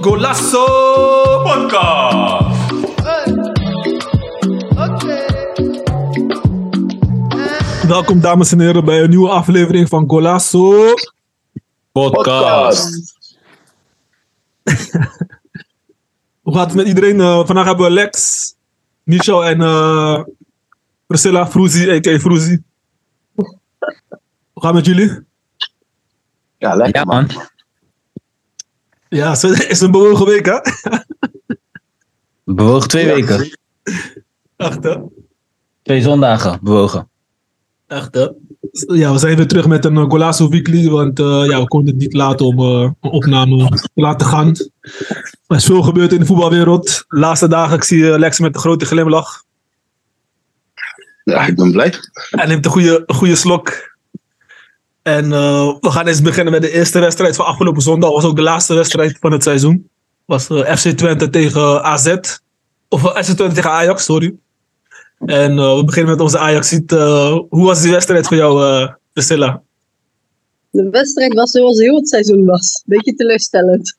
Golasso Podcast. Welkom dames en heren bij een nieuwe aflevering van Golasso Podcast. Hoe gaat het met iedereen? Eh, vandaag hebben we Lex, Michel en eh, Priscilla Fruzi, a.k.a. Fruzi. Hoe gaat het met jullie? Ja, lekker Ja, man. man. Ja, het is een bewogen week, hè? Bewogen twee weken. Echt, hè? Twee zondagen bewogen. Echt, hè? Ja, we zijn weer terug met een uh, Golasso Weekly, want eh, ja, we konden het niet laten om eh, een opname te laten gaan. Er is veel gebeurd in de voetbalwereld. De laatste dagen, ik zie eh, Lex met een grote glimlach. Ja, ik ben blij. Hij neemt een goede, een goede slok. En eh, we gaan eens beginnen met de eerste wedstrijd van afgelopen zondag. was ook de laatste wedstrijd van het seizoen. was eh, FC Twente tegen AZ. Of eh, FC Twente tegen Ajax, sorry. En we beginnen met onze Ajax. hoe was die wedstrijd voor jou, Priscilla? De wedstrijd was zoals heel het seizoen was. Beetje teleurstellend.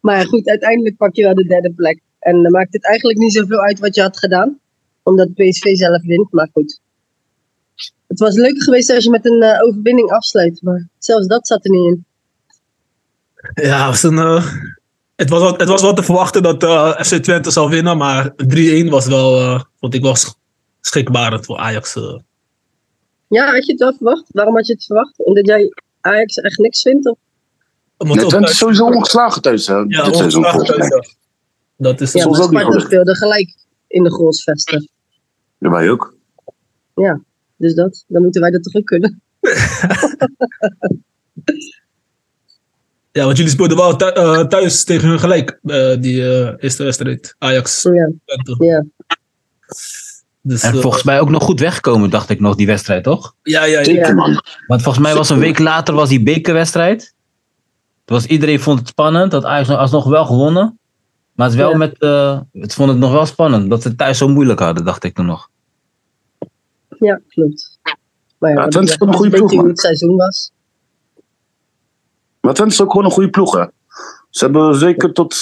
Maar goed, uiteindelijk pak je wel de derde plek. En dan maakt het eigenlijk niet zoveel uit wat je had gedaan. Omdat PSV zelf wint, maar goed. Het was leuker geweest als je met een eh, overwinning afsluit. Maar zelfs dat zat er niet in. Ja, was, een, eh, het, was wat, het was wat te verwachten dat eh, FC Twente zou winnen. Maar 3-1 was wel, eh, vond ik wel sch- schrikbarend voor Ajax. Ja, had je het wel verwacht? Waarom had je het verwacht? Omdat jij Ajax echt niks vindt? Of? Nee, Twente is sowieso ongeslagen thuis, hè? Ja, dit seizoen volgens ja. Dat is Ja, maar Sparta speelde gelijk in de goalsvesten. Ja, wij ook. Dus dat, dan moeten wij dat toch ook kunnen. Ja, want jullie speelden wel eh, thuis tegen hun gelijk, eh, die eh, eerste wedstrijd. Ajax. Ja, Twente. ja. Dus, En volgens mij ook nog goed weggekomen, dacht ik nog, die wedstrijd, toch? ja, ja, ja. Zeker, Ja. man. Want volgens mij was een week later was die bekerwedstrijd. Toen was, iedereen vond het spannend, dat Ajax nog- alsnog wel gewonnen. Maar het, wel Ja. met, eh, het vond het nog wel spannend, dat ze het thuis zo moeilijk hadden, dacht ik toen nog. Ja, klopt. Maar ja, Ja, Twente is wel een goede ploeg, hoe het seizoen was. Maar Twente is ook gewoon een goede ploeg, hè? Ze hebben zeker tot,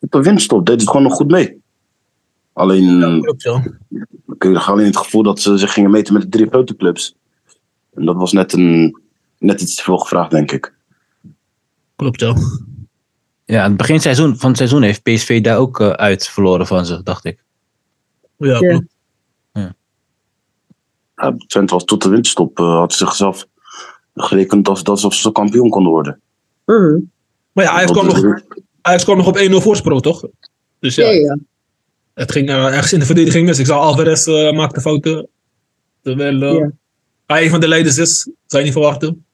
tot de winststop deden ze gewoon nog goed mee. Alleen, Klopt, ja. ik kreeg alleen het gevoel dat ze zich gingen meten met de drie grote clubs. En dat was net, een, net iets te veel gevraagd, denk ik. Klopt, ja. Ja, aan het begin seizoen, van het seizoen heeft PSV daar ook eh, uit verloren van ze, dacht ik. Ja, Ja. klopt. Ja, Twente was tot de winststop, eh, had zichzelf gerekend als, alsof ze kampioen konden worden. Mhm. Maar ja, Ajax kwam, nog, Ajax kwam nog op 1-0 voorsprong, toch? Dus ja, Ja, ja. het ging eh, ergens in de verdediging mis. Ik zag Alvarez eh maakte fouten. Terwijl Ja. hij een van de leiders is, zou je niet verwachten.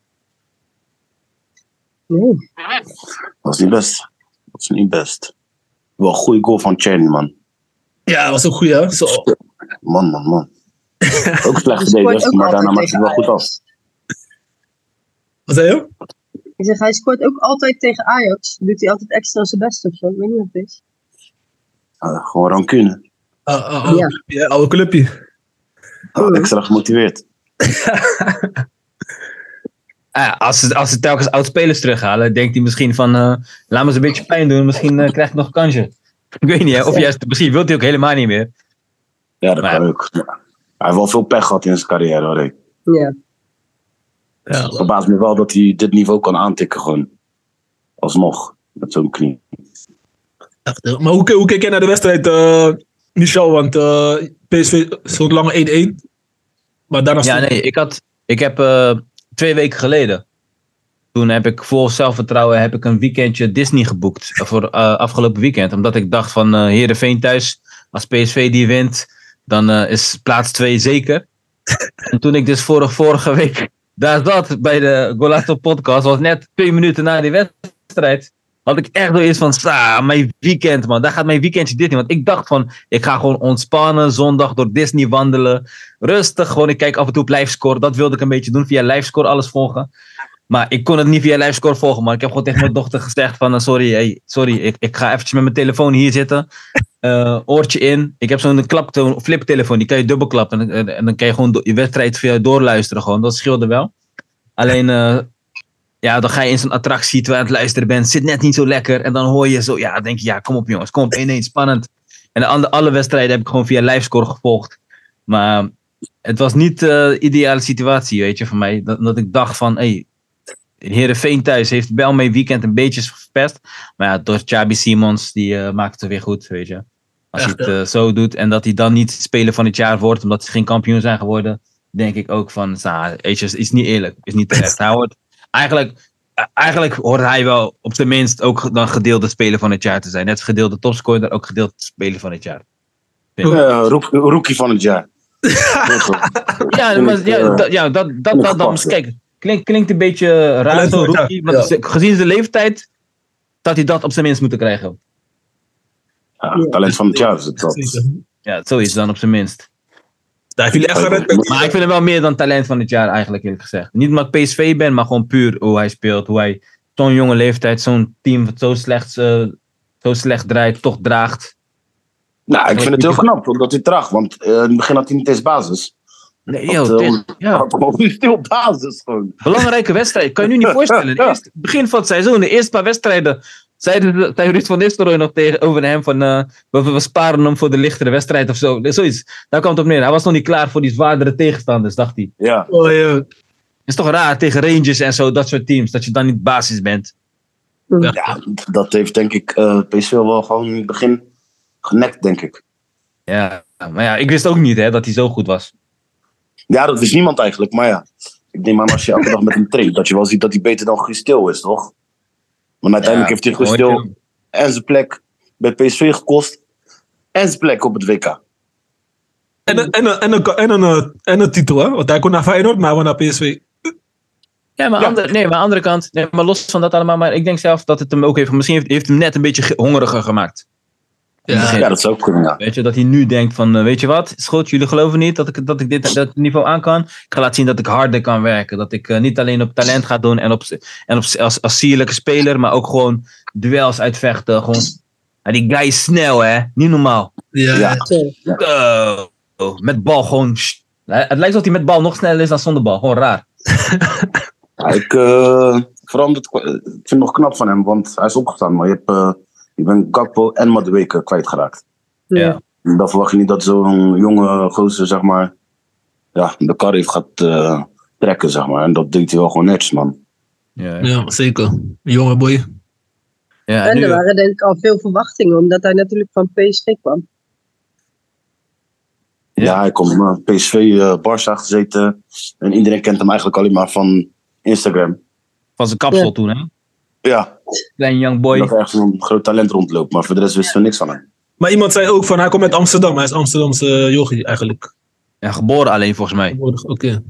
Nee. Dat is niet best. Dat is niet best. Wel een goede goal van Chen, man. Ja, dat was ook goed, hè? Zo. Man, man, man. Ook slecht verdedigd, ook maar daarna altijd maakt het wel goed af. Ajax. Wat zei je? Ik zeg, hij scoort ook altijd tegen Ajax. Doet hij altijd extra zijn best of zo. Ik weet niet wat het is. Uh, gewoon rancune. Ah, ah, oude Ja. clubje, hè? oude clubje. Mhm. extra gemotiveerd. Ah, als, ze, als ze telkens oud-spelers terughalen, denkt hij misschien van, eh, laat me eens een beetje pijn doen, misschien eh, krijg ik nog een kansje. Ik weet niet, hè? of juist, misschien wil hij ook helemaal niet meer. Ja, dat Maar- kan ook. Ja. Hij heeft wel veel pech gehad in zijn carrière, hoor. ik. Ja. Ja, Het verbaast me wel dat hij dit niveau kan aantikken, gewoon. Alsnog, met zo'n knie. echt, maar hoe, hoe kijk jij naar de wedstrijd, eh, Michel? Want eh, PSV stond lang 1-1. Maar daarna Ja, stond- nee, ik, had, ik heb eh, twee weken geleden, toen heb ik vol zelfvertrouwen heb ik een weekendje Disney geboekt voor eh, afgelopen weekend. Omdat ik dacht van eh Heerenveen thuis, als PSV die wint, dan eh, is plaats 2 zeker. en toen ik dus vorig, vorige week daar zat bij de Golato podcast, was net twee minuten na die wedstrijd, had ik echt zoiets van, sa, mijn weekend man, daar gaat mijn weekendje Disney. Want ik dacht van, ik ga gewoon ontspannen, zondag door Disney wandelen. Rustig, gewoon ik kijk af en toe op livescore. Dat wilde ik een beetje doen, via livescore alles volgen. Maar ik kon het niet via livescore volgen, maar ik heb gewoon tegen mijn dochter gezegd van, eh, sorry, hey, sorry, ik, ik ga eventjes met mijn telefoon hier zitten. Eh, oortje in. Ik heb zo'n klaptoon, fliptelefoon, die kan je dubbelklappen. En, en, dan kan je gewoon je wedstrijd via doorluisteren gewoon. Dat scheelde wel. Alleen, eh, ja, dan ga je in zo'n attractie terwijl je aan het luisteren bent. Zit net niet zo lekker. En dan hoor je zo, ja, denk je, ja, kom op jongens, kom op, 1-1, spannend. En de alle wedstrijden heb ik gewoon via livescore gevolgd. Maar het was niet de ideale situatie, weet je, voor mij. Dat, dat ik dacht van, hé, hey, Heerenveen thuis heeft wel mee weekend een beetje verpest. Maar ja, door Chabi Simons, die eh, maakt het weer goed, weet je. Als Echt, hij het eh, zo doet en dat hij dan niet speler van het jaar wordt, omdat ze geen kampioen zijn geworden, denk ik ook van, nou, is niet eerlijk, is niet terecht. Hoort, eigenlijk, eigenlijk hoort hij wel op zijn minst ook dan gedeelde speler van het jaar te zijn. Net als gedeelde topscorer, ook gedeelde speler van het jaar. Ja, rook- rookie van het jaar. Ja, maar, ja, eh, dat, ja, dat, dat, dat dan, kijk, klinkt, klinkt een beetje raar, zo rookie, maar gezien zijn leeftijd, dat hij dat op zijn minst moeten krijgen. Ja, talent van het jaar is het dat. Ja, zoiets dan op zijn minst. Daar echt gered. Maar ik vind hem wel meer dan talent van het jaar eigenlijk, eerlijk gezegd. Niet omdat ik PSV ben, maar gewoon puur hoe hij speelt. Hoe hij zo'n jonge leeftijd, zo'n team wat zo slecht, eh, zo slecht draait, toch draagt. Nou, ik vind het heel knap omdat hij traag, want eh, in het begin had hij niet eens basis. Nee, joh, eh, dit- ja. Had gewoon stil basis gewoon. Belangrijke wedstrijd. Kan je nu niet voorstellen. Eerste, begin van het seizoen, de eerste paar wedstrijden. Zeiden de- zei Ruud van Nistelrooy nog tegenover hem van. eh, we, we sparen hem voor de lichtere wedstrijd of zo. Zoiets. Daar kwam het op neer. Hij was nog niet klaar voor die zwaardere tegenstanders, dacht hij. Ja, Oh, ja. is toch raar tegen Rangers en zo, dat soort teams. Dat je dan niet basis bent. ja, dat heeft denk ik eh PSV wel gewoon in het begin genekt, denk ik. Ja, maar ja, ik wist ook niet hè, dat hij zo goed was. Ja, dat wist niemand eigenlijk, maar ja. Ik neem aan als je elke dag met hem traint, dat je wel ziet dat hij beter dan Guus Til is, toch? Want uiteindelijk heeft hij Guus Hoor Til je? en zijn plek bij PSV gekost en zijn plek op het WK. En, een- en, een- en, een- en, een, eh, en een titel, hè? Want hij kon naar Feyenoord, maar hij naar PSV. Ja, maar, Ja. Andere, nee, maar aan de andere kant, nee, maar los van dat allemaal, maar ik denk zelf dat het hem ook heeft, misschien heeft, heeft hem net een beetje ge- hongeriger gemaakt. Ja, Ja, dat zou ook kunnen, ja. Weet je, dat hij nu denkt van, eh, weet je wat, is goed, jullie geloven niet dat ik, dat ik dit dat niveau aan kan. Ik ga laten zien dat ik harder kan werken. Dat ik eh, niet alleen op talent ga doen en, op, en op, als, als sierlijke speler, maar ook gewoon duels uitvechten. Gewoon, ja, die guy is snel, hè? Niet normaal. ja. Ja. Met bal gewoon... Het lijkt alsof hij met bal nog sneller is dan zonder bal. Gewoon raar. Ja, ik, eh, vooral omdat, ik vind het nog knap van hem, want hij is opgestaan, maar je, hebt, je bent Gakpo en Madueke kwijtgeraakt. Ja. Dan verwacht je niet dat zo'n jonge gozer, zeg maar, ja, de kar heeft gaat eh, trekken, zeg maar. En dat deed hij wel gewoon netjes, man. Ja, Ja, zeker. Jonge boy. ja, En nu- er waren denk ik al veel verwachtingen, omdat hij natuurlijk van PSG kwam. Ja. Ja, hij komt uh, PSV, eh Barça gezeten. En iedereen kent hem eigenlijk alleen maar van Instagram. van zijn kapsel Ja. toen, hè? Ja, Klein young boy. dat er echt zo'n groot talent rondloopt. Maar voor de rest wisten we niks van hem. Maar iemand zei ook van hij komt uit Amsterdam. Hij is Amsterdamse uh, yogi eigenlijk. Ja, geboren alleen volgens mij. Tegenwoordig, Oké.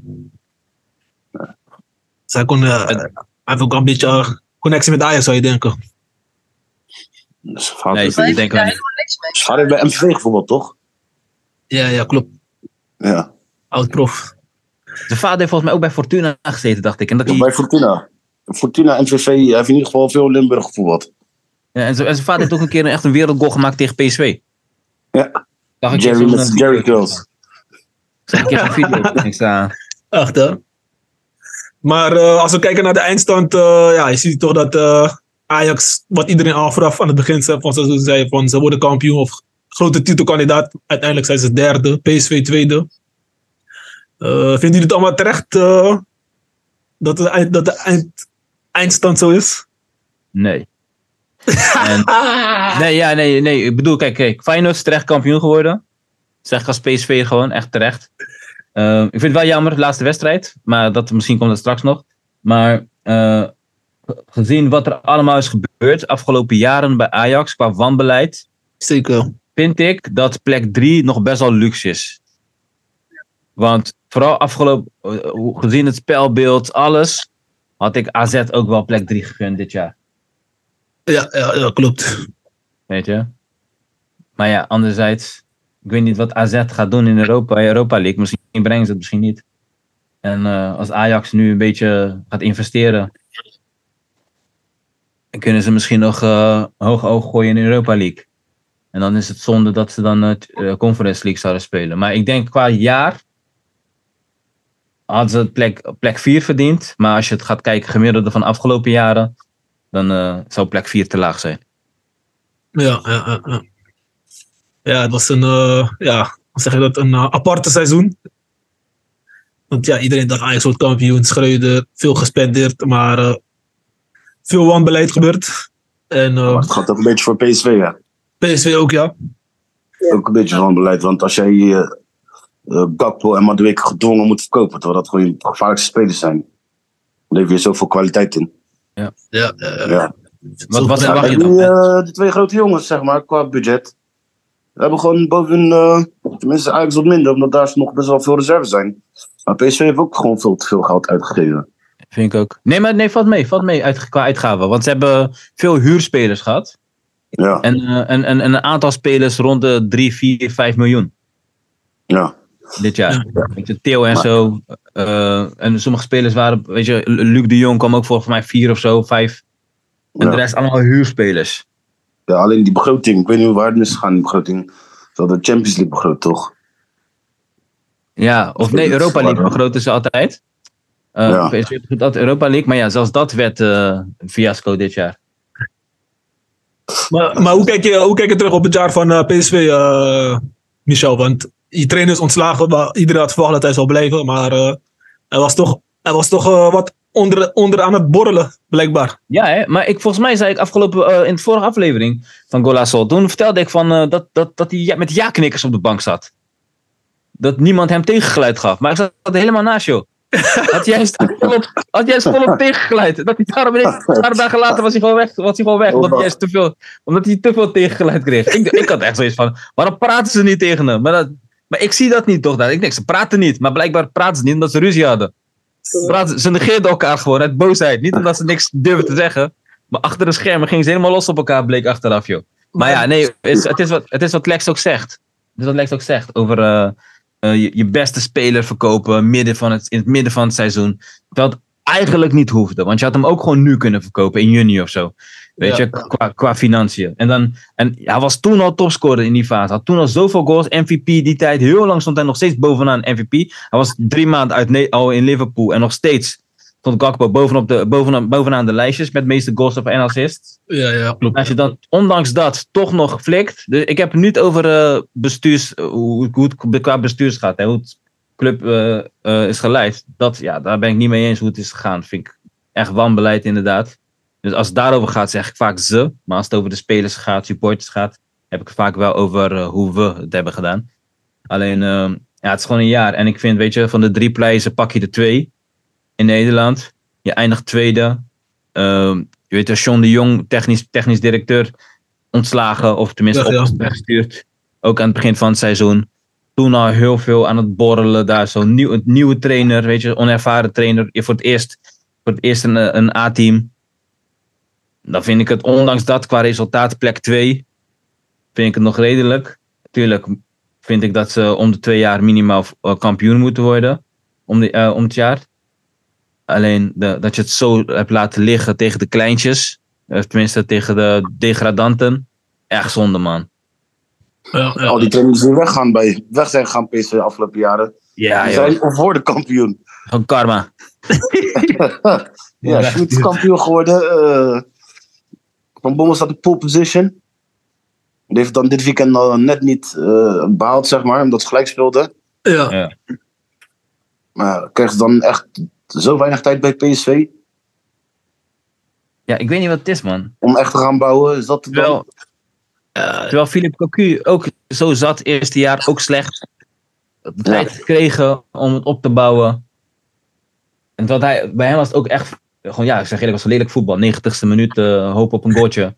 Dus hij, kon, eh, hij heeft ook een beetje eh, connectie met Ajax, zou je denken. Dus zijn vader, Nee, heeft- ik denk wel niet. bij MVV gevoetbald, toch? Ja, ja, klopt. Ja, Oud prof. Zijn vader heeft volgens mij ook bij Fortuna gezeten, dacht ik. En, dat Ja, hij, bij Fortuna. Fortuna, MVV, hij heeft in ieder geval veel Limburg gevoetbald. ja, en, zijn, en zijn vader heeft ook een keer een, echt een wereldgoal gemaakt tegen PSV. Ja, Dacht ik Jerry met eh, Jerry video. Girls. Ik even een video. Echt, hè? Maar eh, als we kijken naar de eindstand, eh, ja, je ziet toch dat eh, Ajax, wat iedereen al vooraf aan het begin van seizoen zei, van ze worden kampioen of grote titelkandidaat. Uiteindelijk zijn ze derde, PSV tweede. Eh vinden jullie het allemaal terecht eh, dat de, eind, dat de eind, eindstand zo is? nee. En, nee, ja, nee, nee. Ik bedoel, kijk, kijk. Feyenoord is terecht kampioen geworden. Zeg als PSV gewoon, echt terecht. Eh, ik vind het wel jammer, de laatste wedstrijd. Maar dat, misschien komt dat straks nog. Maar eh, gezien wat er allemaal is gebeurd de afgelopen jaren bij Ajax qua wanbeleid. Zeker. vind ik dat plek 3 nog best wel luxe is. Want vooral afgelopen, eh, gezien het spelbeeld, alles, had ik AZ ook wel plek 3 gegund dit jaar. Ja, ja, ja, klopt. Weet je? Maar ja, anderzijds, ik weet niet wat AZ gaat doen in Europa, Europa League. Misschien brengen ze het, misschien niet. En eh, als Ajax nu een beetje gaat investeren, dan kunnen ze misschien nog eh hoog oog gooien in Europa League. En dan is het zonde dat ze dan het eh, Conference League zouden spelen. Maar ik denk qua jaar hadden ze plek, plek 4 verdiend. Maar als je het gaat kijken gemiddelde van de afgelopen jaren, dan eh, zou plek 4 te laag zijn. Ja, ja, ja. Ja, het was een, eh, ja, zeg je dat, een eh, aparte seizoen. Want ja, iedereen dacht Ajax wordt kampioen, Schreuder, veel gespendeerd, maar eh, veel wanbeleid gebeurd. En eh, Maar het gaat ook een beetje voor PSV, ja. PSV ook, ja. Ook een beetje van beleid. Want als jij eh eh, Gakpo en Madueke gedwongen moet verkopen, terwijl dat gewoon gevaarlijkste spelers zijn, lever je zoveel kwaliteit in. ja, ja, ja. Ja. Wat, wat Ja, je die, dan? eh, die twee grote jongens, zeg maar, qua budget. We hebben gewoon boven, eh tenminste Ajax wat minder, omdat daar nog best wel veel reserves zijn. Maar PSV heeft ook gewoon veel te veel geld uitgegeven. Vind ik ook. Nee, maar nee, valt mee. Valt mee uit, qua uitgaven. Want ze hebben veel huurspelers gehad. Ja, En, eh, en, en, en een aantal spelers rond de 3, 4, 5 miljoen ja. Dit jaar. Ja. Weet je, Theo en Maar- zo. eh, en sommige spelers waren, weet je, Luc de Jong kwam ook volgens mij 4 of zo, 5. En Ja. de rest allemaal huurspelers. ja, alleen die begroting, ik weet niet hoe waar het is gegaan, die begroting. Ze hadden de Champions League begroot, toch? Ja, of Dat nee, Europa League begroten ze altijd. Eh Ja. Altijd Europa League. Maar ja, zelfs dat werd eh, een fiasco dit jaar. Maar, maar hoe, kijk je, hoe kijk je terug op het jaar van eh, PSV, eh, Michel? Want je trainer is ontslagen, maar iedereen had verwacht dat hij zou blijven. Maar eh, hij was toch, hij was toch eh, wat onder, onder aan het borrelen, blijkbaar. Ja, hè? maar ik, volgens mij zei ik afgelopen, eh, in de vorige aflevering van Golasol. Toen vertelde ik van, dat, dat, dat hij ja- met ja-knikkers op de bank zat. Dat niemand hem tegengeluid gaf. Maar ik zat er helemaal naast, joh. Had juist volop, had juist volop tegengeluid. Dat hij daarom ineens, een paar dagen later was hij gewoon weg. Was hij gewoon weg omdat, hij te veel, omdat hij te veel tegengeluid kreeg. Ik, ik had echt zoiets van, waarom praten ze niet tegen hem? Maar, dat, maar ik zie dat niet toch. Ik denk, ze praten niet. Maar blijkbaar praten ze niet omdat ze ruzie hadden. Ze, praten, ze negeerden elkaar gewoon uit boosheid. Niet omdat ze niks durven te zeggen. Maar achter de schermen gingen ze helemaal los op elkaar, bleek achteraf, joh. Maar ja, nee, het is, het is, wat, het is wat Lex ook zegt. Het is wat Lex ook zegt over eh, eh, je, je beste speler verkopen midden van het, in het midden van het seizoen. Het eigenlijk niet hoefde. Want je had hem ook gewoon nu kunnen verkopen in juni of zo. Weet Ja. je, qua, qua financiën. En, dan, en hij was toen al topscorer in die fase. Had toen al zoveel goals. MVP die tijd. Heel lang stond hij nog steeds bovenaan MVP. Hij was drie maanden uit al in Liverpool. En nog steeds stond Gakpo bovenop de, bovenaan, bovenaan de lijstjes. Met de meeste goals en assists. Ja, ja, klopt. Als je dan ondanks dat toch nog flikt. Dus ik heb het niet over eh, bestuurs, eh, hoe, hoe het qua bestuurs gaat. Hè, hoe het club eh, eh, is geleid. Dat, ja, daar ben ik niet mee eens hoe het is gegaan. Vind ik echt wanbeleid inderdaad. Dus als het daarover gaat, zeg ik vaak ze. Maar als het over de spelers gaat, supporters gaat, heb ik het vaak wel over eh, hoe we het hebben gedaan. Alleen, eh, ja, het is gewoon een jaar. En ik vind, weet je, van de drie prijzen pak je er twee in Nederland. Je eindigt tweede. Ehm, je weet, John de Jong, technisch, technisch directeur, ontslagen of tenminste Weg, ja. op, weggestuurd. Ook aan het begin van het seizoen. Toen al heel veel aan het borrelen daar. Zo'n nieuw, nieuwe trainer, weet je, onervaren trainer. Voor het eerst, voor het eerst een, een A-team. Dan vind ik het, ondanks dat qua resultaat plek 2, vind ik het nog redelijk. Tuurlijk vind ik dat ze om de twee jaar minimaal eh, kampioen moeten worden. Om, de, eh, om het jaar. Alleen dat je het zo hebt laten liggen tegen de kleintjes. Tenminste tegen de degradanten. Echt zonde, man. Ja, ja. Al die trainers die weggaan bij, weg zijn gegaan PSV de afgelopen jaren. Ja, die joh. zijn of worden kampioen. Gewoon karma. ja. Sjoerd is kampioen geworden. eh Van Bommel staat in pole position. Die heeft dan dit weekend al net niet eh, behaald, zeg maar, omdat ze gelijk speelden. ja. Maar krijgen ze dan echt zo weinig tijd bij PSV Ja, ik weet niet wat het is, man. om echt te gaan bouwen? Is dat het dan? Terwijl, terwijl Philip Cocu ook zo zat, eerste jaar ook slecht. Ja. tijd gekregen om het op te bouwen. En wat hij, bij hem was het ook echt, gewoon ja, ik zeg eerlijk, was lelijk voetbal. 90ste minuut, eh, hoop op een goaltje.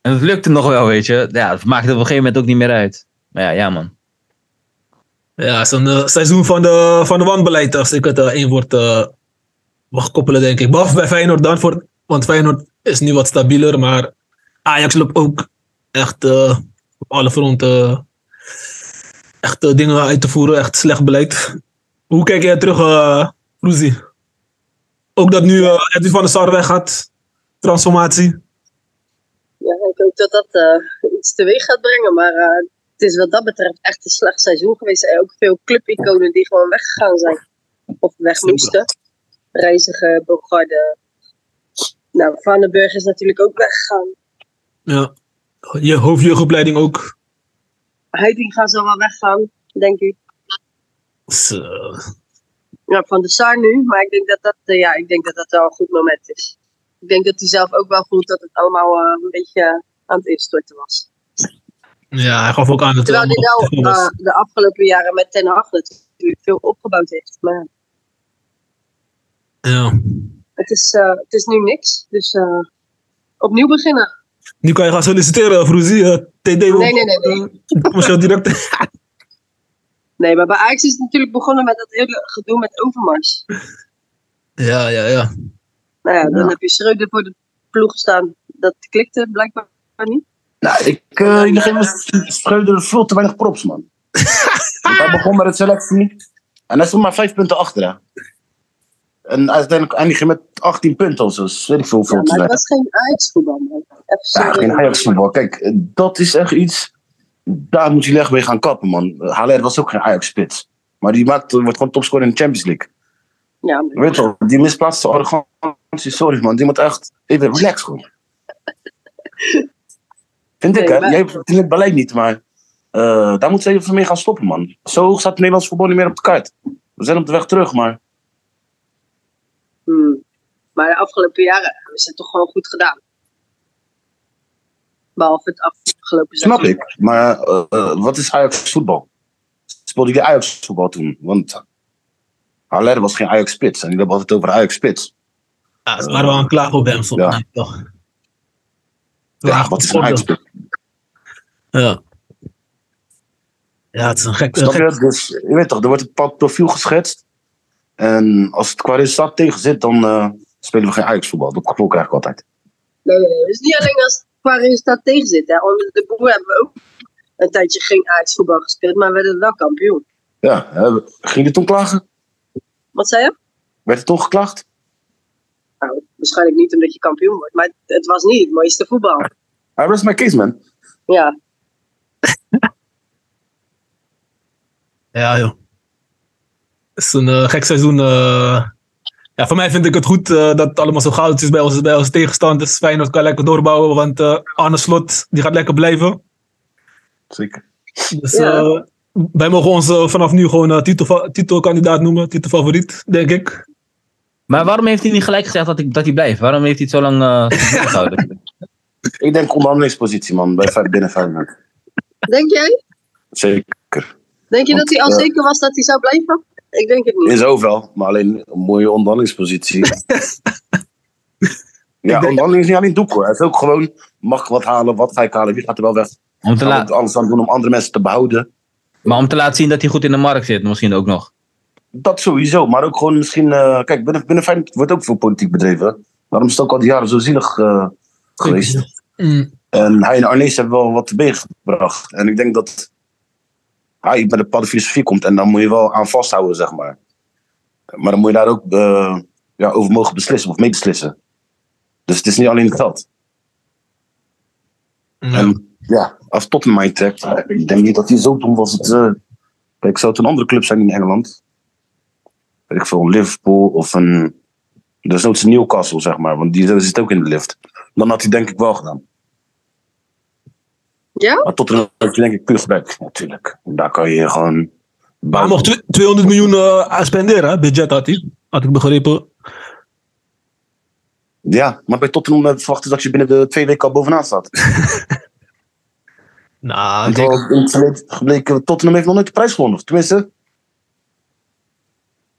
En het lukte nog wel, weet je. Ja, het maakte op een gegeven moment ook niet meer uit. Maar ja, ja man. Ja, het is een eh, seizoen van de, van de wanbeleid, als ik het eh, één woord eh, mag koppelen, denk ik. Behalve bij Feyenoord dan, voor, want Feyenoord is nu wat stabieler, maar Ajax loopt ook echt eh, op alle fronten echt eh, dingen uit te voeren, echt slecht beleid. Hoe kijk jij terug, eh Roezie? Ook dat nu eh Edwin van der Sar weggaat, transformatie. Ja, ik ook hoop dat dat eh, iets teweeg gaat brengen. Maar eh, het is wat dat betreft echt een slecht seizoen geweest. Er zijn ook veel clubiconen die gewoon weggegaan zijn. Of weg moesten. Reiziger, Bogarde. Nou, Vandenburg is natuurlijk ook weggegaan. Ja. Je hoofdjeugdopleiding ook. Heitinga zal wel weggaan, denk ik. Zo. Ja, van de Sar nu. Maar ik denk dat dat, eh, ja, ik denk dat dat wel een goed moment is. Ik denk dat hij zelf ook wel voelt dat het allemaal eh, een beetje aan het instorten was. Ja, hij gaf ook aan dat Terwijl hij wel eh, de afgelopen jaren met Ten Hag natuurlijk veel opgebouwd heeft. Maar Ja. het is, het is nu niks. Dus opnieuw beginnen. Nu kan je gaan solliciteren, Vroezie. eh, TD Nee, nee, nee, nee. commercieel directeur. Nee, maar bij Ajax is het natuurlijk begonnen met dat hele gedoe met Overmars. Ja, ja, ja. Nou ja, dan Ja. heb je Schreuder voor de ploeg staan. Dat klikte blijkbaar niet. Nou, ik, uh, ik geef Schreuder veel te weinig props, man. Hij begon met het selectie en hij stond maar vijf punten achter. Hè. En uiteindelijk eindig je met 18 punten of zo. Dus weet ik veel hoeveel Ja, te maar het zijn. was geen Ajax-voetbal, Ja, geen Ajax voetbal. Kijk, dat is echt iets. Daar moet je leg mee gaan kappen, man. Haller was ook geen Ajax-spits. Maar die maakt, wordt gewoon topscorer in de Champions League. Ja, maar- Je weet wel, die misplaatste arrogantie, sorry man. Die moet echt even relax gewoon. Vind ik, hè? maar- Jij hebt het beleid niet, maar eh, daar moet ze even mee gaan stoppen, man. Zo staat het Nederlands voetbal niet meer op de kaart. We zijn op de weg terug, maar Hmm. Maar de afgelopen jaren hebben ze het toch gewoon goed gedaan. Behalve het afgelopen snap seizoen. ik. Maar eh, eh, wat is Ajax voetbal? Speelde die Ajax voetbal toen? Want Haller was geen Ajax spits en die hebben altijd over Ajax spits. Ja, ze waren wel aan het klagen op hem. Ja. Nee, toch. Ja, wat is een Ajax spits? Ja. Ja, het is een gek. Snap gek- je? Dus je weet toch, er wordt een bepaald profiel geschetst. En als het qua resultaat tegen zit, dan eh, spelen we geen Ajax voetbal. Dat gevoel krijg ik altijd. Nee, nee, nee. Dus niet alleen als het qua resultaat tegen zit. Hè. Onder de boer hebben we ook een tijdje geen Ajax-voetbal gespeeld, maar we werden wel kampioen. Ja, hè, ging je toen klagen? Wat zei je? Werd er toen geklaagd? Nou, waarschijnlijk niet omdat je kampioen wordt, maar het, het was niet het mooiste voetbal. I rest my case, man. Ja, Ja, joh. Het is een eh, gek seizoen. eh. Ja, voor mij vind ik het goed eh, dat het allemaal zo goud is bij onze, bij onze tegenstanders. Feyenoord kan lekker doorbouwen, want eh Arne Slot die gaat lekker blijven. Zeker. Dus Ja. wij mogen ons vanaf nu gewoon titel, titelkandidaat noemen, titelfavoriet, denk ik. Maar waarom heeft hij niet gelijk gezegd dat, ik, dat hij blijft? Waarom heeft hij het zo lang eh, gehouden? Ik denk onderhandelingspositie, man, bij binnen Feyenoord. denk jij? Zeker. Denk je Want, dat hij al zeker was dat hij zou blijven? Ik denk het niet. Is ook wel, maar alleen een mooie onderhandelingspositie. ja, denk- onderhandeling is niet alleen doek hoor. Het is ook gewoon, mag ik wat halen, wat ga ik halen, wie gaat er wel weg? Om te Gaan la- we alles aan doen om andere mensen te behouden. maar om te laten zien dat hij goed in de markt zit, misschien ook nog. Dat sowieso, maar ook gewoon misschien... eh, kijk, binnen, binnen Feyenoord wordt ook veel politiek bedreven. Daarom is het ook al die jaren zo zielig eh, geweest. Mm. En hij en Arnees hebben wel wat teweeg gebracht. En ik denk dat hij met een bepaalde filosofie komt. En dan moet je wel aan vasthouden, zeg maar. Maar dan moet je daar ook eh, ja, over mogen beslissen of mee beslissen. Dus het is niet alleen het geld. Ja. En ja, als Tottenham mij trekt, ik denk niet dat hij zo dom was. Het, eh, kijk, zou het een andere club zijn in Engeland? Weet ik veel, Liverpool of een... Dus nooit een Newcastle, zeg maar. Want die zit ook in de lift. Dan had hij denk ik wel gedaan. Ja? Maar Tottenham heeft denk ik gebruik, natuurlijk. Daar kan je gewoon... Maar hij mocht tw- 200 miljoen eh, spenderen, hè? budget had hij. Had ik begrepen. Ja, maar bij Tottenham eh, verwachten dat je binnen de twee weken al bovenaan staat. Nou, denk, in het verleden gebleken, Tottenham heeft nog nooit de prijs gewonnen. Tenminste,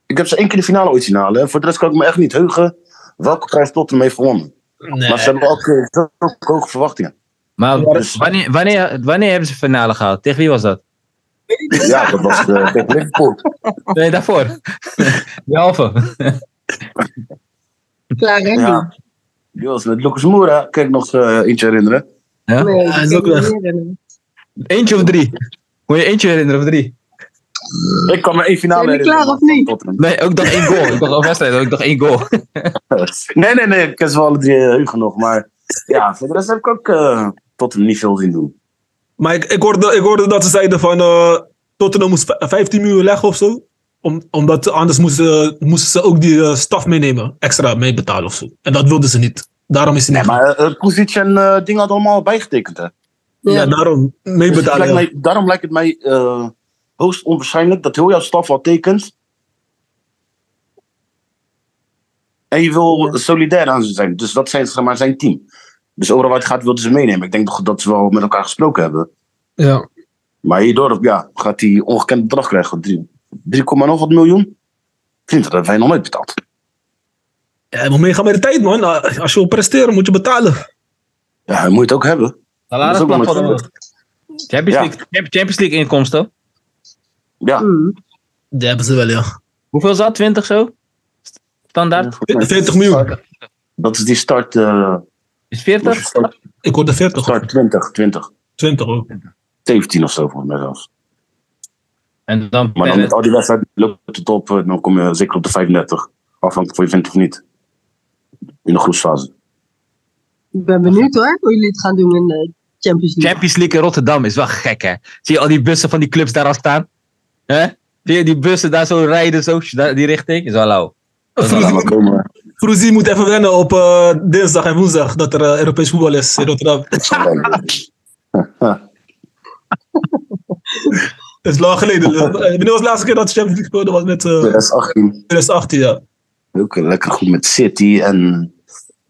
ik heb ze één keer de finale ooit zien halen. Voor de rest kan ik me echt niet heugen welke prijs Tottenham heeft gewonnen. nee. Maar ze hebben ook hoge verwachtingen. Maar dus- wanneer, wanneer, wanneer hebben ze finale gehaald? Tegen wie was dat? Ja, dat was eh, tegen Liverpool. Nee, daarvoor. Die halve. Klaar, hè? Ja. Die was met Lucas Moura, kan ik nog eh, eentje herinneren. Ja? Nee, ik hè. Eentje of drie? Moet je eentje herinneren of drie? Ik kan me één finale Zijn jullie herinneren. klaar of niet? Nee, ook nog één goal. Ik dacht een wedstrijd, ook nog één goal. Nee, nee, nee, ik ken ze wel alle drie nog. Maar ja, voor de rest heb ik ook... eh, Tottenham niet veel zien doen. Maar ik, ik, hoorde, ik hoorde dat ze zeiden van eh Tottenham moest v- 15 miljoen leggen of zo. Om, omdat anders moesten, moesten ze ook die eh, staf meenemen. Extra meebetalen of zo. En dat wilden ze niet. Daarom is hij Nee, niet. maar uh, Kuzic en eh Ding hadden allemaal bijgetekend, hè. ja. daarom Dus het meebetalen. lijkt mij, daarom lijkt het mij eh, hoogst onwaarschijnlijk dat heel jouw staf al tekent. En je wil solidair aan ze zijn. Dus dat zijn zeg maar zijn team. Dus overal waar het gaat wilden ze meenemen. Ik denk toch dat ze wel met elkaar gesproken hebben. Ja. Maar hierdoor ja, gaat hij ongekend bedrag krijgen. 3, 3, nog wat miljoen. Vriend, dat hebben wij nog nooit betaald. ja, je moet meegaan met de tijd, man. Uh, Als je wil presteren, moet je betalen. Ja, moet je het ook hebben. Dat is ook Champions Ja. League, Champions League inkomsten. Ja, Mm. Dat hebben ze wel, ja. Hoeveel is dat? 20 zo? Standaard? 40 miljoen. dat is die start, eh, Is 40? start, Ik hoorde 40. start 20, 20. 20 ook. 17 of zo volgens mij zelfs. En dan Maar dan met al die wedstrijden loopt het op, eh, dan kom je zeker op de 35. Afhankelijk van je vindt of niet. In de groepsfase. Ik ben benieuwd hoor, hoe jullie het gaan doen in de Champions League. Champions League in Rotterdam is wel gek, hè? Zie je al die bussen van die clubs daar al staan? Hè? Zie je die bussen daar zo rijden, zo, die richting? Is wel lauw. Maar komen, Vroezie moet even wennen op eh, dinsdag en woensdag dat er eh, Europees voetbal is in Rotterdam. Dat is lang geleden. Eh, Wanneer was de laatste keer dat de Champions League speelde? Was met eh 2018. 2018, ja. Ook lekker goed met City en...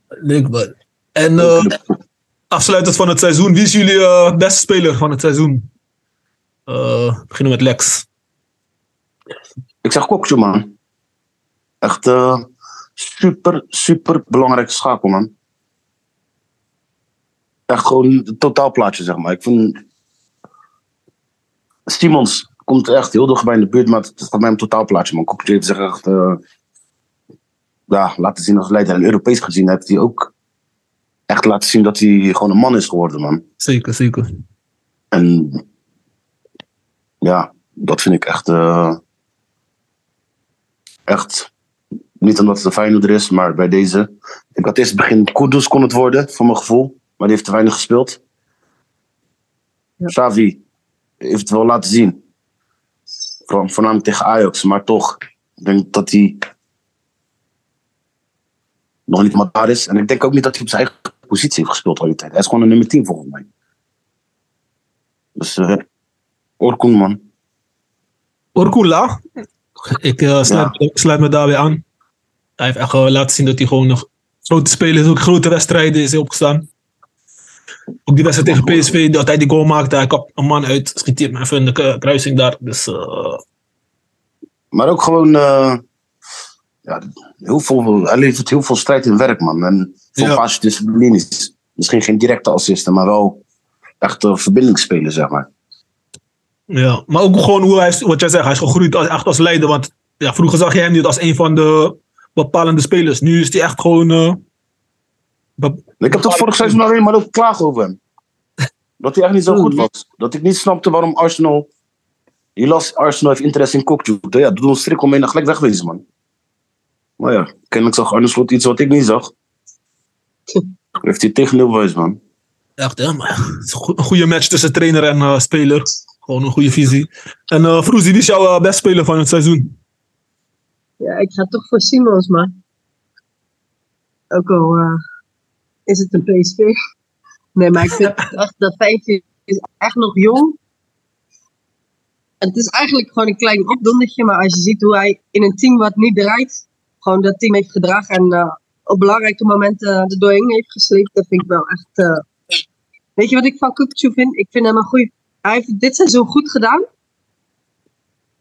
Leuk man. En afsluitend van het seizoen, wie is jullie beste speler van het seizoen? We beginnen met Lex. Ik zeg Kokje, man. Echt super, super belangrijke schakel, man. Echt gewoon het totaalplaatje, zeg maar. Ik vind... Simons komt echt heel dichtbij in de buurt, maar het gaat mij om totaalplaatje, man. Heeft zich echt... eh, ja, laten zien als leider. En Europees gezien heeft hij ook echt laten zien dat hij gewoon een man is geworden, man. Zeker, zeker. En ja, dat vind ik echt. eh, echt. Niet omdat het een Feyenoorder is, maar bij deze. Ik had eerst het begin Kudus kon het worden, voor mijn gevoel. Maar die heeft te weinig gespeeld. Ja. Xavi heeft het wel laten zien. Voornamelijk tegen Ajax, maar toch. Ik denk dat hij nog niet maar daar is. En ik denk ook niet dat hij op zijn eigen positie heeft gespeeld al die tijd. Hij is gewoon een nummer 10 volgens mij. Dus eh Orkun, man. Orkula. Ik eh, sluit, ik sluit me daarbij aan. Hij heeft echt laten zien dat hij gewoon nog grote speler is. Ook grote wedstrijden is hij opgestaan. Ook die wedstrijd tegen PSV, dat hij die goal maakte. Hij kapt een man uit, schiet hij hem even in de kruising daar. Dus eh, Maar ook gewoon. eh, ja, heel veel, hij levert heel veel strijd in werk, man. En veel Ja. fase disciplines. Misschien geen directe assisten, maar wel echt uh, verbindingsspelen, zeg maar. ja. Maar ook gewoon hoe hij is, wat jij zegt, hij is gegroeid als, echt als leider. Want ja, vroeger zag je hem niet als een van de bepalende spelers. Nu is hij echt gewoon. eh, Ik heb toch vorig seizoen alleen maar ook klagen over hem. Dat hij echt niet zo goed was. Dat ik niet snapte waarom Arsenal. Je las Arsenal heeft interesse in Kokju. Ja, doe een strik omheen en gelijk wegwezen, man. Maar ja, kennelijk zag Arne Slot iets wat ik niet zag. Heeft hij tegen bewijs, man. Echt, hè? Maar een goe- een goede match tussen trainer en eh, speler. Gewoon een goede visie. En uh, Vroezie, wie is jouw uh, best speler van het seizoen? Ja, ik ga toch voor Simons, man. Ook al eh, is het een PSV. Nee, maar ik vind echt dat vijfje is echt nog jong. Het is eigenlijk gewoon een klein opdondertje, maar als je ziet hoe hij in een team wat niet draait, gewoon dat team heeft gedragen en eh, op belangrijke momenten er doorheen heeft gesleept, dat vind ik wel echt. eh, Weet je wat ik van Kukcu vind? Ik vind hem een goede. Hij heeft dit seizoen goed gedaan,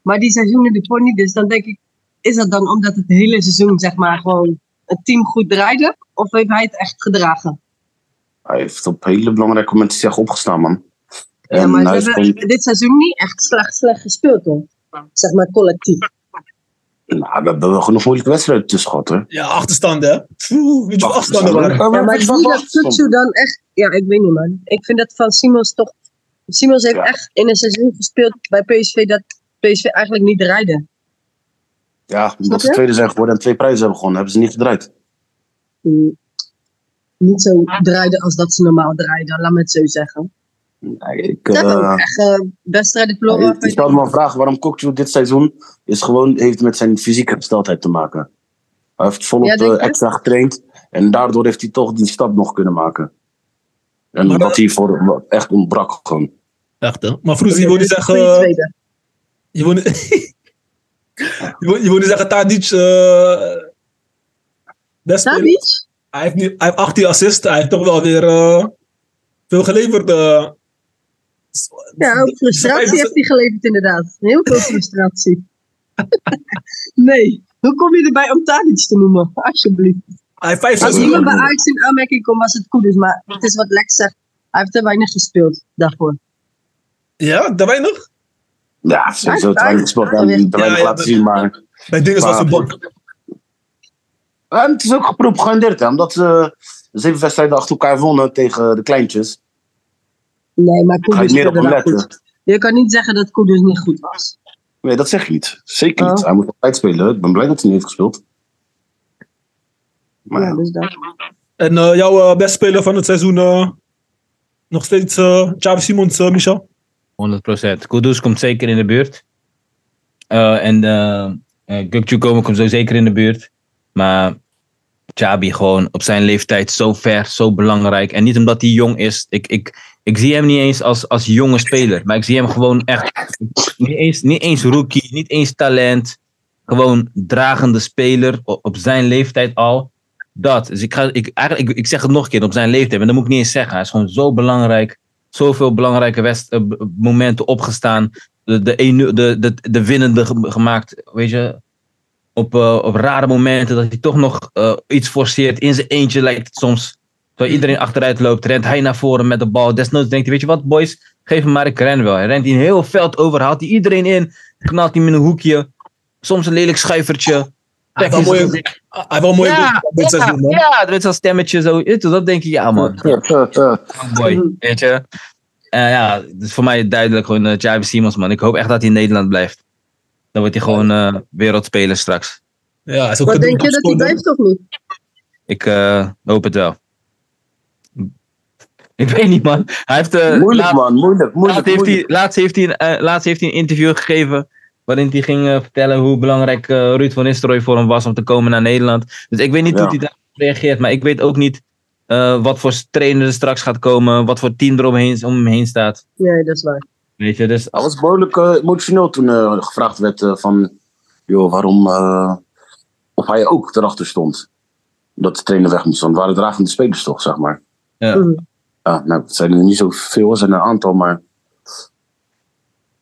maar die seizoenen ervoor niet. Dus dan denk ik, is dat dan omdat het hele seizoen, zeg maar, gewoon het team goed draaide? Of heeft hij het echt gedragen? Hij heeft op hele belangrijke momenten zich opgestaan, man. Ja, En maar ze hebben gewoon- dit seizoen niet echt slecht, slecht gespeeld, hoor. Zeg maar collectief. Nou, we hebben wel genoeg moeilijke wedstrijden tussen gehad, hoor. Ja, achterstanden, hè? Weet je wat afstanden waren? Ja, maar zie je dat Kukcu dan echt... Ja, ik weet niet, man. Ik vind dat van Simons toch... Simons heeft Ja. echt in een seizoen gespeeld bij PSV dat PSV eigenlijk niet draaide. Ja, omdat ze tweede zijn geworden en twee prijzen hebben gewonnen, hebben ze niet gedraaid. Mm. niet zo draaiden als dat ze normaal draaiden, laat me het zo zeggen. Nee, ik, Ze hebben eh, ook echt uh, wedstrijdendiploma. ik, ik stelde me een vraag waarom Kokju dit seizoen is gewoon, heeft met zijn fysieke gesteldheid te maken. Hij heeft volop Ja, eh, je? extra getraind en daardoor heeft hij toch die stap nog kunnen maken. En Maar wat dat- hij voor echt ontbrak gewoon. Echt, hè? Maar Vroeger, je wil niet Goeie zeggen... Je wil niet, je wil niet zeggen Tadic... speler. Tadic? Hij heeft, nu, hij heeft 18 assists. Hij heeft toch wel weer eh, veel geleverd. eh. Ja, ook frustratie heeft hij geleverd inderdaad. Heel veel frustratie. nee, hoe kom je erbij om Tadic te noemen? Alsjeblieft. Hij heeft Als iemand bij Ajax in aanmerking komt, was het goed is. Maar het is wat Lex zegt. Hij heeft te weinig gespeeld daarvoor. Ja, te weinig. Ja, en hij- te weinig Ja, ja, laten dat- zien, maar... Bij dingen zoals een bank. En het is ook gepropagandeerd, hè, omdat ze zeven wedstrijden achter elkaar wonnen tegen de kleintjes. Nee, maar Ga je Kudus meer op letten. goed. Je kan niet zeggen dat Kudus niet goed was. Nee, dat zeg je niet. Zeker niet. Oh. Hij moet altijd spelen. Ik ben blij dat hij niet heeft gespeeld. Maar Ja, ja, dus dat. En eh, jouw eh, beste speler van het seizoen... eh, nog steeds uh, Xavi Simons, Michel? 100%. Kudus komt zeker in de buurt. Eh, en uh, Gukju komen komt zo zeker in de buurt. Maar Chabi gewoon op zijn leeftijd zo ver, zo belangrijk. En niet omdat hij jong is. Ik, ik, ik zie hem niet eens als, als jonge speler. Maar ik zie hem gewoon echt... Niet eens, niet eens rookie, niet eens talent. Gewoon dragende speler op, op zijn leeftijd al. Dat. Dus ik, ga, ik, eigenlijk, ik, ik zeg het nog een keer op zijn leeftijd. Maar dat moet ik niet eens zeggen. Hij is gewoon zo belangrijk zoveel belangrijke west, eh, momenten opgestaan. De, de, de, de, de winnende ge- gemaakt, weet je. Op, eh, op rare momenten dat hij toch nog eh, iets forceert. In zijn eentje lijkt het soms. Terwijl iedereen achteruit loopt, rent hij naar voren met de bal. Desnoods denkt hij, weet je wat boys, geef hem maar, ik ren wel. Hij rent een heel veld over, haalt hij iedereen in. Knalt hij met een hoekje. Soms een lelijk schuivertje. Hij heeft wel mooie- zijn- Hij heeft wel een mooie Ja, dit ja, seizoen, met zo'n stemmetje zo. Dat denk je, ja man. Boy, weet je. Eh, ja, het is voor mij duidelijk gewoon uh, Javi Simons, man. Ik hoop echt dat hij in Nederland blijft. Dan wordt hij gewoon eh, wereldspeler straks. Ja, hij is ook Wat een denk je dat hij blijft of niet? Ik eh, hoop het wel. Ik weet niet, man. Hij heeft, moeilijk laat- man, moeilijk, moeilijk. laatst, heeft hij, laatst, heeft hij, een, eh, laatst heeft hij een interview gegeven. Waarin hij ging eh, vertellen hoe belangrijk eh, Ruud van Nistelrooy voor hem was om te komen naar Nederland. Dus ik weet niet Ja. hoe hij daarop reageert. Maar ik weet ook niet eh, wat voor trainer er straks gaat komen. Wat voor team er omheen, om hem heen staat. Nee, dat is waar. Weet je, dus Hij was behoorlijk eh, emotioneel toen eh, gevraagd werd van... Joh, waarom... eh, of hij ook erachter stond. Dat de trainer weg moest. Want het waren dragende spelers toch, zeg maar. Ja. Mhm. Ja, nou, het zijn er niet zoveel, het zijn er een aantal, maar...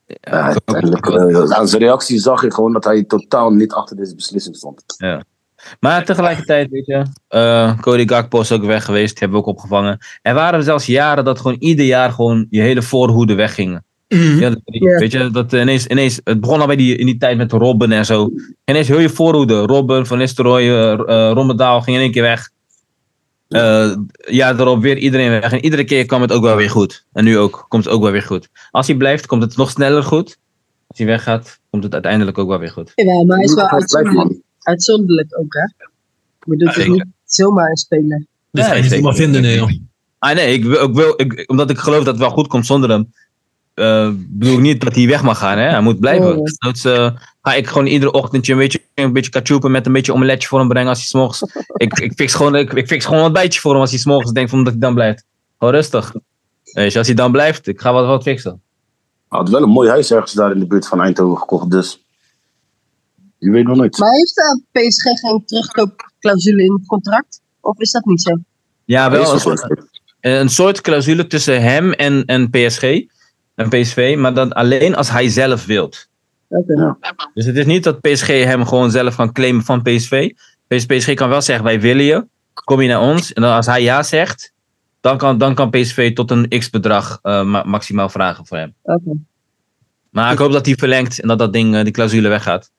Ja, Ja, uiteindelijk, eh, aan zijn reactie zag je gewoon dat hij totaal niet achter deze beslissing stond. Maar tegelijkertijd, weet je, eh, Cody Gakpo is ook weg geweest, die hebben we ook opgevangen. Er waren zelfs jaren dat gewoon ieder jaar gewoon je hele voorhoede weggingen. Mhm. Ja, dat- Ja. Weet je, dat ineens, ineens, het begon al bij die, in die tijd met Robben en zo. Ineens heel je voorhoede, Robben, Van Nistelrooy, eh, Rommedaal ging in één keer weg. Eh, ja, erop weer iedereen weg. En iedere keer kwam het ook wel weer goed. En nu ook, komt het ook wel weer goed. Als hij blijft, komt het nog sneller goed. Als hij weggaat, komt het uiteindelijk ook wel weer goed. Ja, maar hij is wel Hij uitzonderlijk, ook, hè? Ik bedoel, het zeker. niet zomaar een speler. Dus je zeker. zomaar vinden, nee, joh. Ah nee, ik, wil- ik wil, ik, omdat ik geloof dat het wel goed komt zonder hem. Eh, bedoel ik niet dat hij weg mag gaan. Hè? Hij moet blijven. Oh. Dus eh, ga ik gewoon iedere ochtendje een beetje, een beetje kachoepen met een beetje omeletje voor hem brengen als hij s'morgens... ik, ik, fix gewoon, ik, ik fix gewoon een bijtje voor hem als hij s'morgens denkt van dat hij dan blijft. Gewoon rustig. Weet je, als hij dan blijft, ik ga wat, wat fixen. Hij had wel een mooi huis ergens daar in de buurt van Eindhoven gekocht, dus... Je weet nog nooit. Maar heeft uh, PSG geen terugkoopclausule in het contract? Of is dat niet zo? Ja, wel een een soort clausule tussen hem en, en PSG. En PSV, maar dan alleen als hij zelf wilt. Oké. Dus het is niet dat PSG hem gewoon zelf kan claimen van PSV. PS- PSG kan wel zeggen, wij willen je. Kom je naar ons. En dan als hij ja zegt, dan kan, dan kan PSV tot een x-bedrag eh, ma- maximaal vragen voor hem. Oké. Maar ik hoop dat hij verlengt en dat dat ding, eh, die clausule weggaat.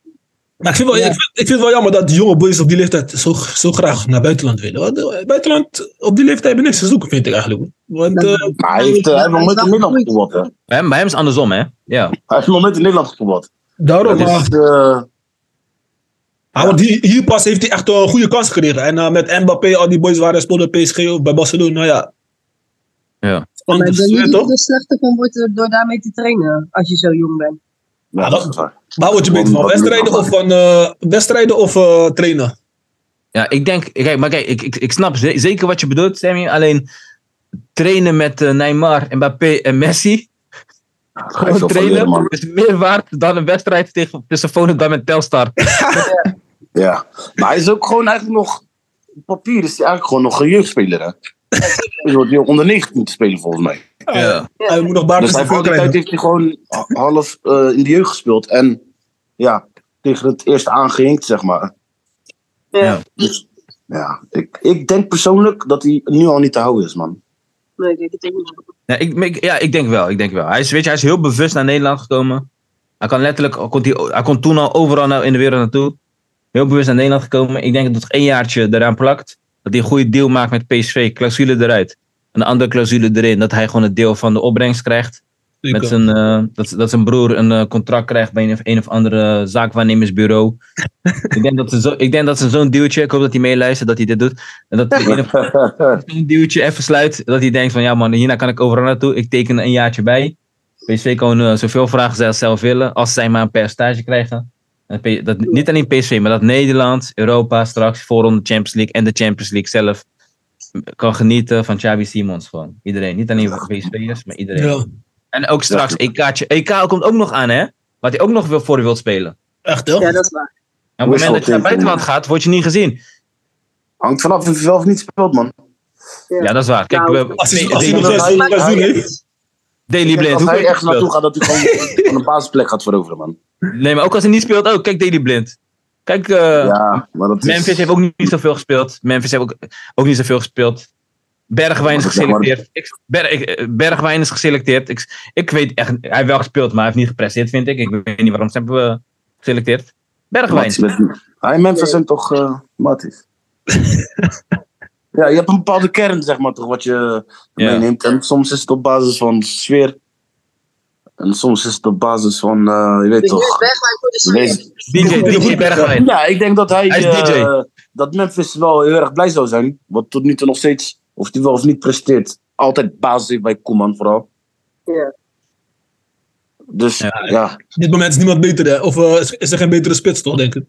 Maar ik vind, wel, Ja. ik, vind, ik vind het wel jammer dat die jonge boys op die leeftijd zo, zo graag naar buitenland willen. Want buitenland op die leeftijd hebben niks te zoeken, vind ik eigenlijk. Want eh, Maar hij heeft, hij heeft nog nooit in Nederland gevoetbald, hè? Bij hem, bij hem is het andersom, hè? Ja. Hij heeft nog nooit in Nederland gevoetbald. daarom, Dat maar is, eh, Ah, want hier, hier pas heeft hij echt een goede kans gekregen. En eh, met Mbappé, al die boys hij speelde, PSG of bij Barcelona, nou ja. Ja. Maar Anders, ik denk je niet toch? er slechter van wordt door daarmee te trainen. Als je zo jong bent. Ja, dat waar. Waar word je beter van? Wat- Wedstrijden of van eh, wedstrijden of eh, trainen? Ja, ik denk, kijk, maar kijk, ik, ik, ik snap ze- zeker wat je bedoelt, Sammy. Alleen trainen met eh, Neymar, Mbappé en Messi. Gewoon leren, trainen is meer waard dan een wedstrijd tegen, tussen Volendam en Telstar. Ja. Maar hij is ook gewoon eigenlijk nog... Op papier is hij eigenlijk gewoon nog een jeugdspeler, hè? Hij wordt hier onder 19 moeten spelen, volgens mij. Ja. Hij moet nog baard Dus voor die krijgen. heeft hij gewoon half eh, in de jeugd gespeeld. En ja, tegen het eerste aangehinkt, zeg maar. Ja. Ja. Dus ja, ik, ik denk persoonlijk dat hij nu al niet te houden is, man. Nee, ik denk niet. Ja, ik, ik- ja, ik denk wel. Ik denk wel. Hij is, weet je, hij is heel bewust naar Nederland gekomen. Hij kan letterlijk, hij kon, hij, hij kon toen al overal nou in de wereld naartoe. Heel bewust naar Nederland gekomen. Ik denk dat het één jaartje eraan plakt. Dat hij een goede deal maakt met PSV. Clausule eruit. Een andere clausule erin. Dat hij gewoon een deel van de opbrengst krijgt. Met zijn, eh, dat, dat zijn broer een eh, contract krijgt bij een of, een of andere zaakwaarnemersbureau. ik, denk dat ze zo, ik denk dat ze zo'n dealtje, ik hoop dat hij meeluistert, dat hij dit doet. En dat hij een duwtje even sluit. Dat hij denkt van ja man, hierna kan ik overal naartoe. Ik teken een jaartje bij. PSV kan eh, zoveel vragen zij zelf willen. Als zij maar een percentage krijgen. Dat, niet alleen PSV, maar dat Nederland, Europa straks voorronde Champions League en de Champions League zelf kan genieten van Xavi Simons gewoon. Iedereen. Niet alleen PSV'ers, maar iedereen. Ja, En ook straks EK'tje. EK komt ook nog aan hè. Wat hij ook nog wil voor wil spelen. echt hè? Ja, dat is waar. En op het moment dat je naar buitenland gaat, word je niet gezien. Hangt vanaf of hij wel of niet speelt, man. Ja, dat is waar. Kijk, Nou, we- Als hij, Daily als zes heeft. Blind. als hij je echt naartoe gaat, dat hij gewoon een basisplek gaat veroveren, man. Nee, maar ook als hij niet speelt, ook. Kijk, Daily Blind. Kijk, eh, Ja, maar dat is... Memphis heeft ook niet zoveel gespeeld. Memphis heeft ook, ook niet zoveel gespeeld. Bergwijn is geselecteerd. Ik, Ber- ik- eh, Bergwijn is geselecteerd. Ik, ik weet echt, hij heeft wel gespeeld, maar hij heeft niet gepresteerd, vind ik. Ik weet niet waarom ze hebben we geselecteerd. Bergwijn. Hij en Memphis zijn toch uh, matties. ja, je hebt een bepaalde kern, zeg maar, toch, wat je Ja. meeneemt. En soms is het op basis van sfeer. En soms is het op basis van, eh, je weet toch... Bergwijn voor de DJ, DJ Bergwijn. ja, ik denk dat hij, Hij is eh, DJ. dat Memphis wel heel erg blij zou zijn. Wat tot nu toe nog steeds, of hij wel of niet presteert, altijd basis heeft bij Koeman vooral. Ja. Dus Ja. ja, Op dit moment is niemand beter hè? Of eh, is, is er geen betere spits toch, denk ik?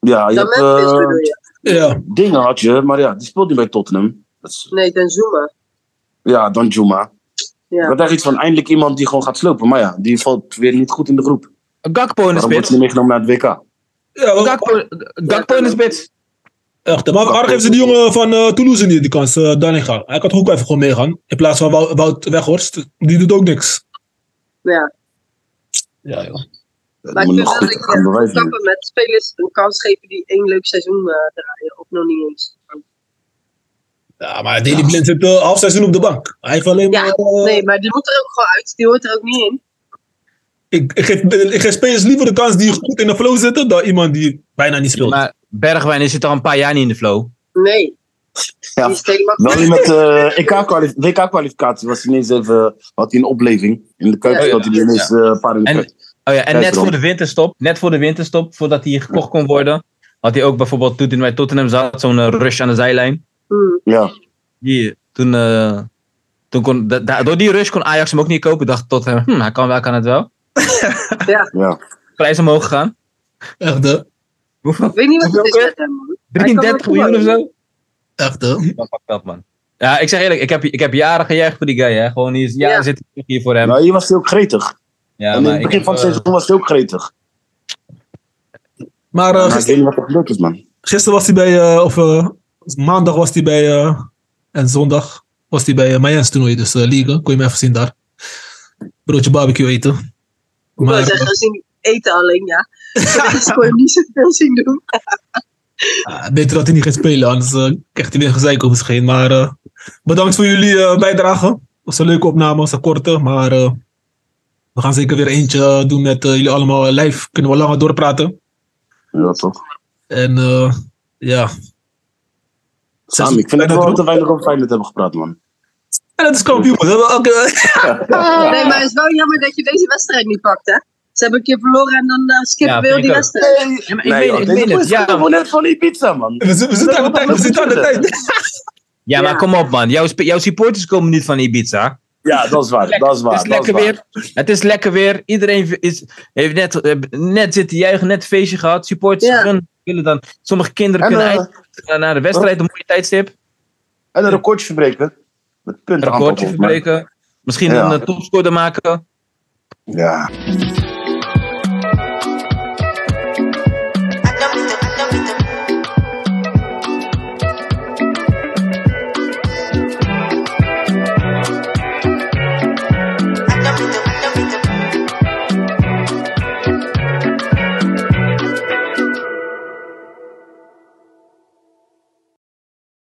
ja je Dan hebt Memphis eh, bedoel je? Ja, dingen had je, maar ja, die speelt niet bij Tottenham. Dat is, Nee, dan Zuma. ja, dan Juma. Ik Ja. had echt iets van eindelijk iemand die gewoon gaat slopen. Maar ja, die valt weer niet goed in de groep. Gakpo in de wordt spits. hij niet meegenomen naar het WK? ja Gakpo, Gakpo in de spits. echt. Maar waarom geven ze die jongen van eh, Toulouse niet die kans, uh, Daninga? Hij kan toch ook even gewoon meegaan? In plaats van Wout, Wout Weghorst. Die doet ook niks. ja. Ja, joh. Dat Maar ik vind wel dat gaan kappen met spelers een kans geven die één leuk seizoen eh, draaien. Of nog niet eens. Ja, maar Daley Blind zit uh, half seizoen op de bank. Hij heeft alleen Ja, maar... eh, Nee, maar die moet er ook gewoon uit. Die hoort er ook niet in. ik, ik, geef, ik geef spelers liever de kans die goed in de flow zitten... dan iemand die bijna niet speelt. Maar Bergwijn zit al een paar jaar niet in de flow. Nee, Ja, Wel niet met uh, WK-kwalificatie was hij ineens even, had hij een opleving. In de Kuip Ja, hij ineens eh, een paar de En, oh ja, en net voor de winterstop, net voor de winterstop, voordat hij gekocht kon worden, had hij ook bijvoorbeeld toen hij bij Tottenham zat, zo'n eh, rush aan de zijlijn. Hmm. Ja, Die, toen, eh, toen kon, da- da- door die rush kon Ajax hem ook niet kopen. Dacht Tottenham, hm, hij kan wel, kan het wel. ja. Prijs omhoog gegaan. Echt, hè? Hoeveel? Ik weet niet wat het is met hem, man. 33 Hij kan miljoen of zo? Echt, hè? Dat pakt dat, man. Ja, ik zeg eerlijk, ik heb, ik heb jaren gejuicht voor die guy, hè. Gewoon, is jaren Ja. zit ik hier voor hem. Nou, hier was hij ook gretig. Ja, en in maar het ik begin van het eh, seizoen was hij ook gretig. Maar eh, Maar ik gisteren, weet niet wat er gebeurd is, man. gisteren was hij bij... eh, of eh, maandag was hij bij... eh, en zondag was hij bij uh, Mayens toernooi. Dus eh Liga. Kon je hem even zien daar. Broodje barbecue eten. Ik wil Maar zeggen, gezien eten alleen, ja. Rest kon je hem niet zoveel zien doen. eh, beter dat hij niet gaat spelen. Anders eh, krijgt hij weer gezeik over zich heen. Maar eh, bedankt voor jullie eh, bijdrage. Was een leuke opname. Was een korte. Maar eh, we gaan zeker weer eentje doen met jullie allemaal live. Kunnen we langer doorpraten. Ja, toch? En eh, ja. Sam, ik vind het wel te weinig over Feyenoord hebben gepraat, man. En het is kampioen. We Nee, maar het is wel jammer dat je deze wedstrijd niet pakt, hè? Ze hebben een keer verloren en dan uh, skippen Ja, we heel die wedstrijd. Ja, maar ik Nee, meen, joh, ik het. boys Ja, komen net van Ibiza, man. We, zitten- we zitten aan de tijd, we zitten aan de tijd. ja, maar Ja. kom op man. Jouw, supporters komen niet van Ibiza. Ja, dat is waar, dat is waar. het is dat is lekker waar. weer. Het is lekker weer. Iedereen is, heeft net, eh, net zitten juichen, net een feestje gehad. Supporters Ja. gunnen- willen dan. Sommige kinderen En, kunnen eh, eind naar de wedstrijd, een mooie tijdstip. En een recordje verbreken. Met Een recordje verbreken. Misschien Ja. een uh, topscorer maken. Ja.